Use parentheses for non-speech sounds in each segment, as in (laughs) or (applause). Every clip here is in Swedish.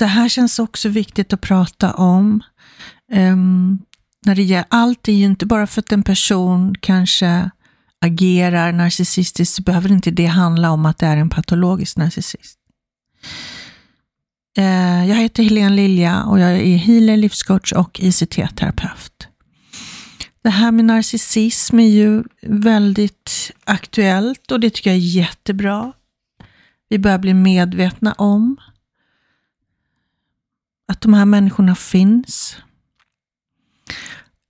det här känns också viktigt att prata om. Um, när det gäller, allt är ju inte bara för att en person kanske agerar narcissistiskt, så behöver inte det handla om att det är en patologisk narcissist. Uh, jag heter Helene Lilja och jag är healer, livscoach och ICT-terapeut. Det här med narcissism är ju väldigt aktuellt och det tycker jag är jättebra. Vi börjar bli medvetna om att de här människorna finns.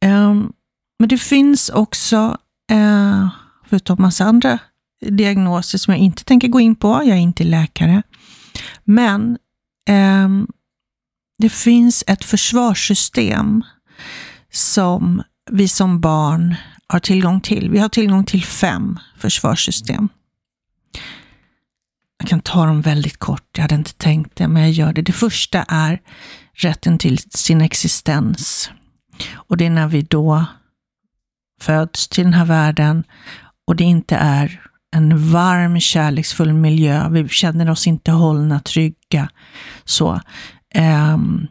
Ehm, men det finns också, eh, förutom massa andra diagnoser som jag inte tänker gå in på, jag är inte läkare, men ehm, det finns ett försvarssystem som vi som barn har tillgång till. Vi har tillgång till fem försvarssystem. Jag kan ta dem väldigt kort, jag hade inte tänkt det, men jag gör det. Det första är rätten till sin existens. Och det är när vi då föds till den här världen och det inte är en varm, kärleksfull miljö. Vi känner oss inte hållna, trygga. Så, um,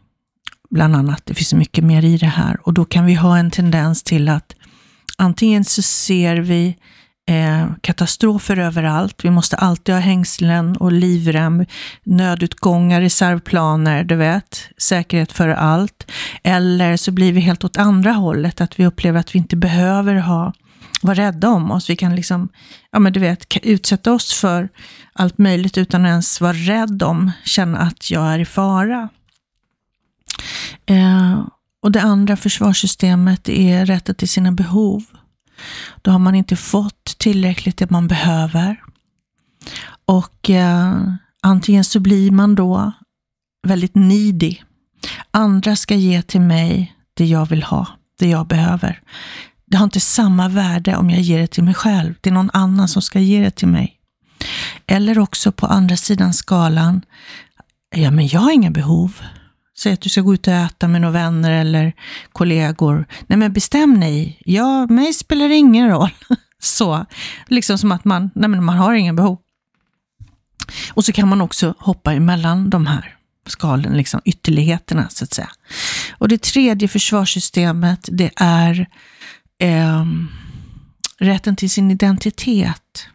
bland annat. Det finns mycket mer i det här och då kan vi ha en tendens till att antingen så ser vi eh, katastrofer överallt. Vi måste alltid ha hängslen och livrem, nödutgångar, reservplaner, du vet, säkerhet för allt. Eller så blir vi helt åt andra hållet, att vi upplever att vi inte behöver ha vara rädda om oss. Vi kan liksom, ja men du vet, utsätta oss för allt möjligt utan att ens vara rädd om, känna att jag är i fara. Eh, och det andra försvarssystemet är rätten till sina behov. Då har man inte fått tillräckligt det man behöver. Och eh, antingen så blir man då väldigt needy. Andra ska ge till mig det jag vill ha, det jag behöver. Det har inte samma värde om jag ger det till mig själv. Det är någon annan som ska ge det till mig. Eller också på andra sidan skalan, ja men jag har inga behov. Säg att du ska gå ut och äta med några vänner eller kollegor. Nej men bestäm dig. Ja, mig spelar det ingen roll. (laughs) Så, liksom som att man, nej men man har ingen behov. Och så kan man också hoppa emellan de här skalen, liksom ytterligheterna så att säga. Och det tredje försvarssystemet, det är eh, rätten till sin identitet.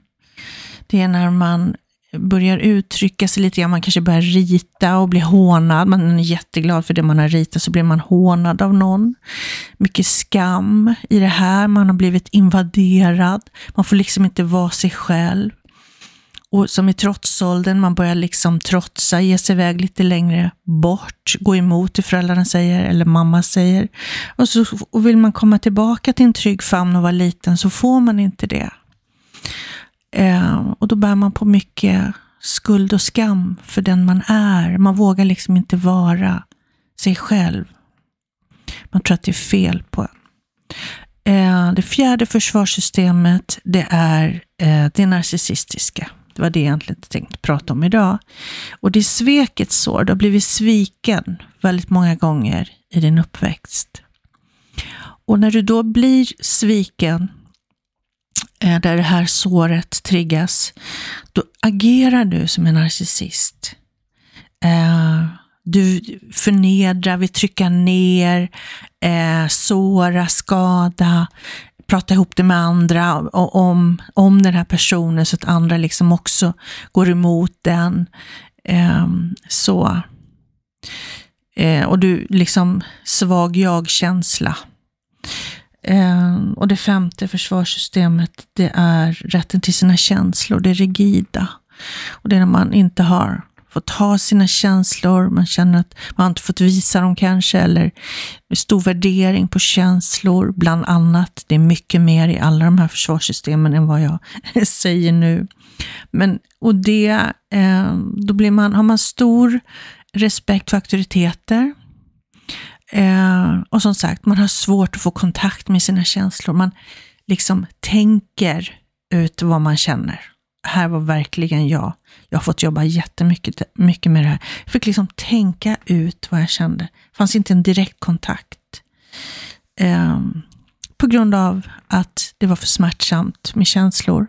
Det är när man börjar uttrycka sig lite grann. Man kanske börjar rita och blir hånad. Man är jätteglad för det man har ritat, så blir man hånad av någon. Mycket skam i det här. Man har blivit invaderad. Man får liksom inte vara sig själv. Och som i trotsåldern, man börjar liksom trotsa, ge sig iväg lite längre bort, gå emot det föräldrarna säger eller mamma säger. Och så och vill man komma tillbaka till en trygg famn och vara liten så får man inte det. Eh, och då bär man på mycket skuld och skam för den man är. Man vågar liksom inte vara sig själv. Man tror att det är fel på en. Eh, det fjärde försvarssystemet, det är eh, det narcissistiska. Det var det jag egentligen tänkte prata om idag. Och det är svekets sår. Du har blivit sviken väldigt många gånger i din uppväxt. Och när du då blir sviken Eh, där det här såret triggas, då agerar du som en narcissist. Eh, du förnedrar, vill trycka ner, eh, såra, skada, prata ihop det med andra om, om den här personen så att andra liksom också går emot den. Ehm, så. Och du liksom svag jag-känsla. Eh, och det femte försvarssystemet, det är rätten till sina känslor, det rigida. Och det är när man inte har fått ha sina känslor, man känner att man inte fått visa dem kanske, eller stor värdering på känslor, bland annat. Det är mycket mer i alla de här försvarssystemen än vad jag (laughs) säger nu. Men, och det, eh, då blir man, har man stor respekt för auktoriteter, Eh, och som sagt, man har svårt att få kontakt med sina känslor. Man liksom tänker ut vad man känner. Här var verkligen jag. Jag har fått jobba jättemycket mycket med det här. Jag fick liksom tänka ut vad jag kände. Det fanns inte en direkt kontakt. Ehm, på grund av att det var för smärtsamt med känslor.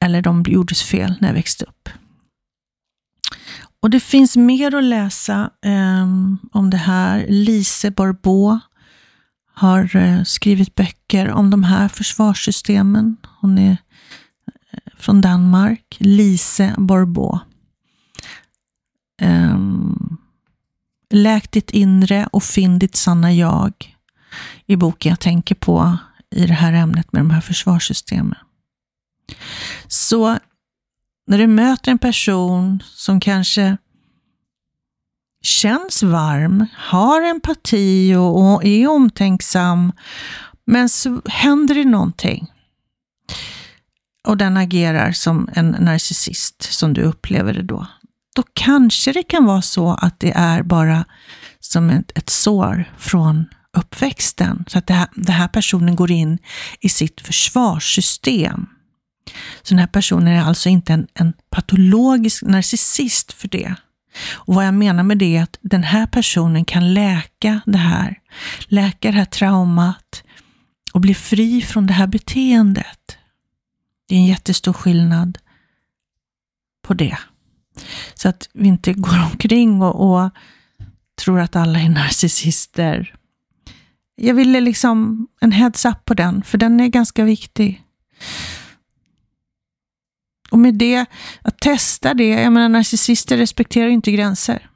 Eller de gjordes fel när jag växte upp. Och det finns mer att läsa eh, om det här. Lise Barbeau har eh, skrivit böcker om de här försvarssystemen. Hon är eh, från Danmark. Lise Barbeau. Eh, Läk ditt inre och finn ditt sanna jag i boken jag tänker på i det här ämnet med de här försvarssystemen. Så när du möter en person som kanske känns varm, har empati och, och är omtänksam, men så händer det någonting. Och den agerar som en narcissist, som du upplever det då. Då kanske det kan vara så att det är bara som ett, ett sår från uppväxten. Så att det här, den här personen går in i sitt försvarssystem. Så den här personen är alltså inte en, en patologisk narcissist för det. Och Vad jag menar med det är att den här personen kan läka det här, läka det här traumat och bli fri från det här beteendet. Det är en jättestor skillnad på det. Så att vi inte går omkring och, och tror att alla är narcissister. Jag ville liksom en heads up på den, för den är ganska viktig. Och med det, att testa det, jag menar narcissister respekterar inte gränser.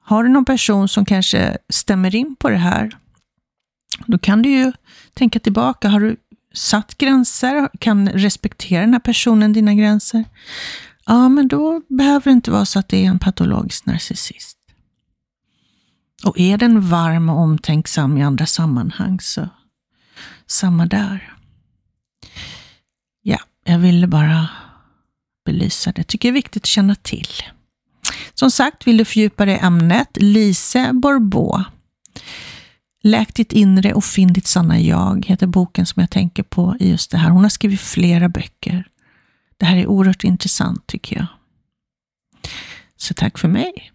Har du någon person som kanske stämmer in på det här, då kan du ju tänka tillbaka. Har du satt gränser? Kan respektera den här personen dina gränser? Ja, men då behöver det inte vara så att det är en patologisk narcissist. Och är den varm och omtänksam i andra sammanhang så samma där. Jag ville bara belysa det. Jag Tycker det är viktigt att känna till. Som sagt, vill du fördjupa dig i ämnet, Lise Borbå. Läk ditt inre och finn ditt sanna jag, heter boken som jag tänker på i just det här. Hon har skrivit flera böcker. Det här är oerhört intressant tycker jag. Så tack för mig.